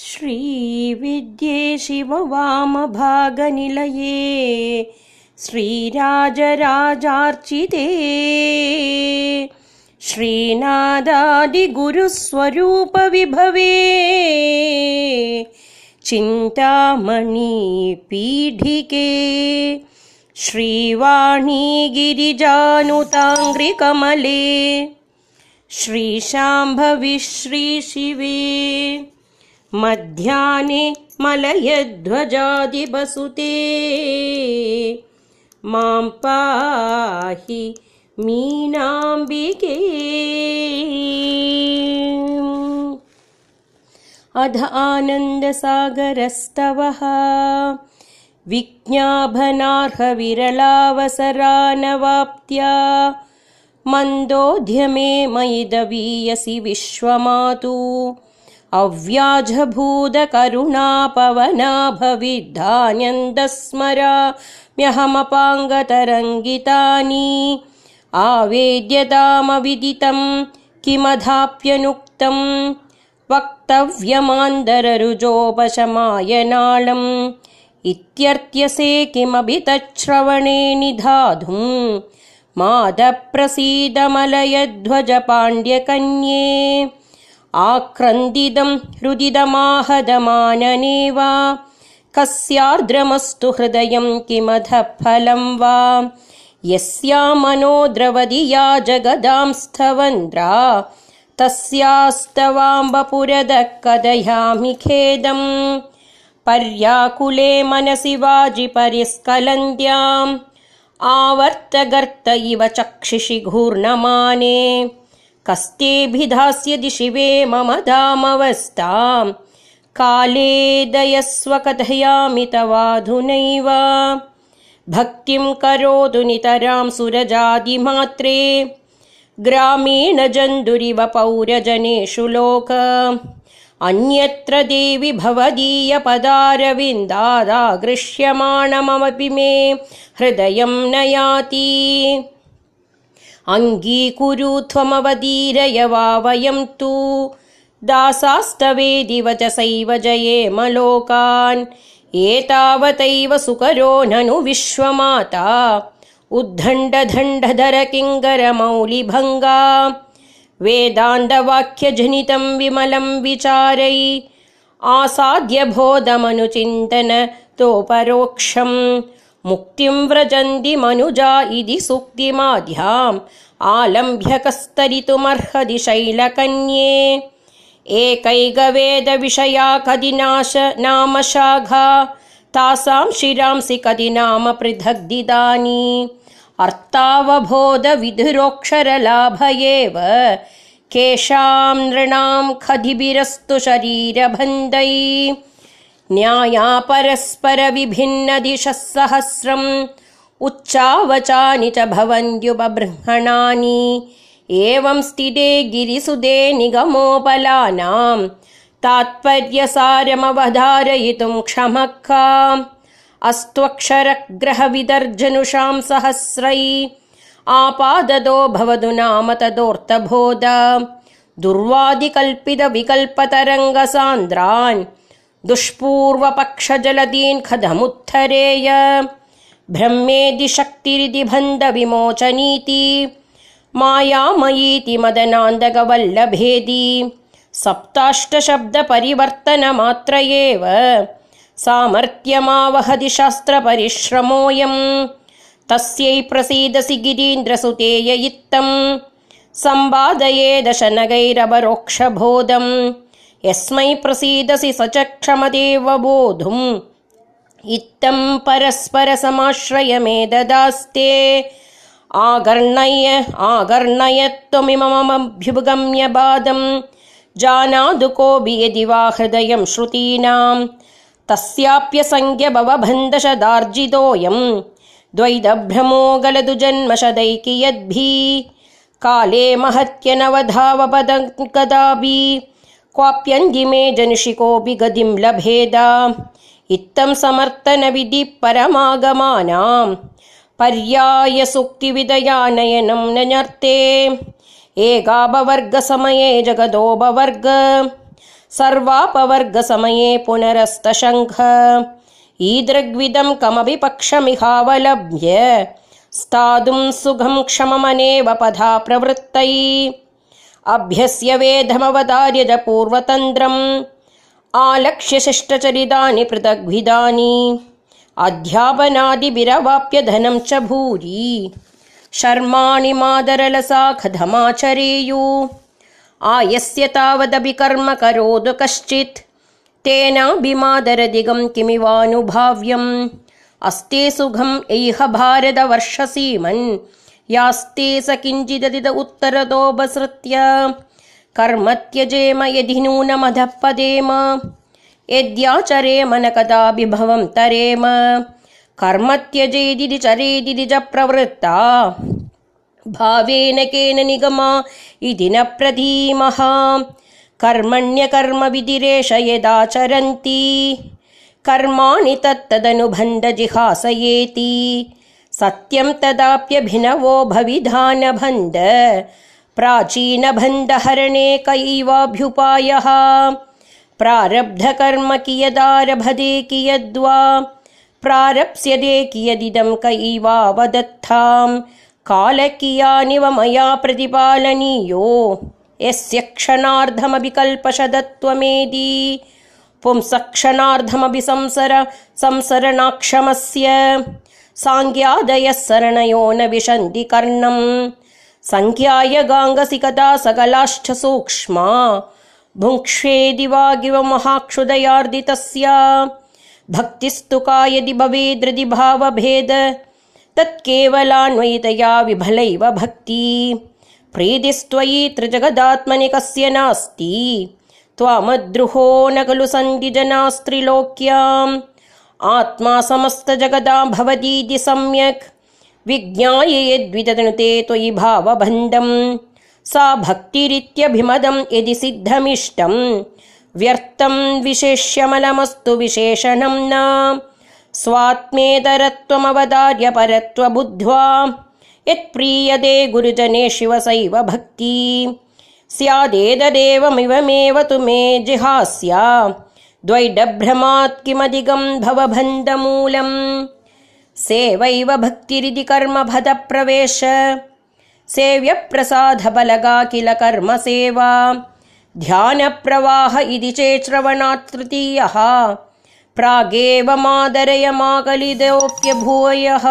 श्रीविद्ये शिववामभागनिलये श्रीराजराजार्चिते। श्रीनादादिगुरुस्वरूपविभवे। चिन्तामणिपीठिके। श्रीवाणी गिरिजानुताङ्घ्रिकमले श्रीशाम्भवि श्रीशिवे मध्याह्ने मलयध्वजादिबसुते मां पाहि मीनाम्बिके। अध आनन्दसागरस्तवः विज्ञाभनार्हविरलावसरानवाप्त्या मन्दोध्यमे मयि दवीयसि विश्वमातु अव्याजभूतकरुणापवना भविद्धान्यन्दस्मराम्यहमपाङ्गतरङ्गितानि आवेद्यतामविदितं किमधाप्यनुक्तम् वक्तव्यमान्दररुजोपशमाय नाळम् इत्यर्त्यसे किमपि तच्छ्रवणे निधातुम् मादप्रसीदमलयध्वजपाण्ड्यकन्ये आक्रन्दिदम् रुदिदमाहदमाननेव कस्यार्द्रमस्तु हृदयम् किमधः फलम् वा? यस्या मनो द्रवदिया जगदांस्थवन्द्रा तस्यास्तवाम्बपुरदः कथयामि खेदम्। पर्याकुले मनसि वाजि परिस्खलन्त्याम् आवर्तगर्त इव चक्षिषि घूर्णमाने कस्तेऽभिधास्यति शिवे मम धामवस्थाम् काले दयस्व कथयामि तवाधुनैव। भक्तिम् करोतु नितरां सुरजादिमात्रे। ग्रामीणजन्तुरिव पौरजनेषु लोक। अन्यत्र देवि भवदीयपदारविन्दादागृह्यमाणमपि मे। हृदयं नयाति अङ्गीकुरु त्वमवदीरय वा वयं तु। दासास्तवेदि वचसैव जयेम लोकान् एतावतैव सुकरो ननु विश्वमाता। उद्दण्डधण्डधर किङ्करमौलिभङ्गा वेदान्तवाक्यजनितं विमलं विचारै। आसाद्य बोधमनुचिन्तन तोपरोक्षम् मुक्तिं व्रजन्ति मनुजा इति सुक्तिमाध्याम् आलम्भ्य कस्तरितुमर्हति शैलकन्ये। एकैकवेदविषया कदि नाश नाम शाखा। तासां शिरांसि कदि नाम पृथग्दिदानि। अर्तावबोधविधुरोक्षरलाभ एव केषां नृणां खदिभिरस्तु शरीरबन्धै न्याया परस्परविभिन्नदिशः सहस्रम् उच्चावचानि च भवन्त्युपबृंहणानि। एवं स्थिते गिरिसुदे निगमोपलानाम्। तात्पर्यसारमवधारयितुं क्षमः का अस्त्वक्षरग्रहविदर्जनुषां सहस्रै। आपादतो भवतु नाम तदोऽर्थबोध दुर्वादिकल्पितविकल्पतरङ्गसान्द्रान् दुष्पूर्वपक्षजलदीन् खदमुत्थरेय ब्रह्मेदि शक्तिरिति बन्धविमोचनीति। मायामयीति मदनान्दकवल्लभेदी। सप्ताष्टशब्दपरिवर्तनमात्र एव सामर्थ्यमावहति शास्त्रपरिश्रमोऽयम्। तस्यै प्रसीदसि गिरीन्द्रसुतेय इत्थम् सम्पादये दशनगैरवरोक्षबोधम् यस्मै प्रसीदसि स च क्षमदेव बोधुम्। इत्थम् परस्परसमाश्रयमे ददास्ते आगर्णय आगर्णय त्वमिममभ्युपगम्य बादम् जानातु कोऽपि यदि वा हृदयं श्रुतीनाम्। तस्याप्यसङ्ख्य भवबन्धशदार्जितोऽयम् द्वैतभ्रमो गलतु जन्मशदैकि यद्भि काले महत्यनवधावपद कदापि क्वाप्यन्तिमे जनुषि कोऽपि गतिं लभेद। इत्थं समर्थनविधि परमागमानाम्। पर्यायसुक्तिविदयानयनं नञर्ते एकापवर्गसमये जगदोपवर्ग। सर्वापवर्गसमये पुनरस्तशङ्ख। ईदृग्विदम् कमपि पक्षमिहावलभ्य स्थातुम् सुखम् क्षममनेव पधा प्रवृत्तै अभ्यस्य वेधमवतार्यज पूर्वतन्त्रम्। आलक्ष्य शिष्टचरितानि पृथग्विदानि अध्यापनादिभिरवाप्य धनम् च भूरि। शर्माणि मादरलसा कथमाचरेयु आयस्य तावदपि कर्म करोतु कश्चित्। तेनाभिमादरदिगम् किमिवानुभाव्यम्। अस्ते सुखम् एह भारतवर्षसीमन् यास्ते स किञ्चिदधित उत्तरतोपसृत्य। कर्म त्यजेम यदि नूनमधः पदेम यद्याचरेम न कदापि भवम् तरेम। कर्म त्यजेदिति चरेदिति च प्रवृत्ता। भावेन केन निगमा इति न प्रधीमः। कर्मण्यकर्मविधिरेष यदाचरन्ति कर्माणि तत्तदनुबन्धजिहासयेति सत्यम् तदाप्यभिनवो भविधानबन्ध प्राचीनबन्धहरणे कैवाभ्युपायः प्रारब्धकर्म कियदारभते कियद्वा। प्रारप्स्यते कियदिदम् कैवावदत्ताम् काल कियानिव मया प्रतिपालनीयो। यस्य क्षणार्धमपि कल्पशदत्वमेदि पुंसक्षणार्धमपि संसर संसरणाक्षमस्य साङ्ख्यादयः सरणयो न विशन्ति कर्णम् सङ्ख्याय गाङ्गसिकता सकलाश्च सूक्ष्मा भुङ्क्षेदि वागिव महाक्षुदयार्दितस्य। भक्तिस्तु का यदि भवेद्रदि भावभेद तत्केवलान्वयितया विभलैव भक्ति। प्रीतिस्त्वयि त्रिजगदात्मनि कस्य नास्ति। त्वामद्रुहो न खलु सन्ति जनास्त्रिलोक्याम् आत्मा समस्तजगदा भवतीति सम्यक्। विज्ञाय यद्विदनुते त्वयि भावबन्धम् सा भक्तिरित्यभिमदम् यदि सिद्धमिष्टम्। व्यर्थम् विशेष्यमलमस्तु विशेषणम् न स्वात्मेतरत्वमवदार्य परत्वबुद्ध्वा। यत्प्रीयते गुरुजने शिवसैव भक्ति। स्यादेतदेवमिवमेव तु मे जिहास्या द्वैडभ्रमात् किमधिकम् भवबन्धमूलम् सेवैव भक्तिरिति कर्मभदप्रवेश। सेव्यप्रसादबलगा किल कर्म सेवा ध्यानप्रवाह इति तृतीयः प्रागेव मादरय मा कलिदोऽप्यभूयः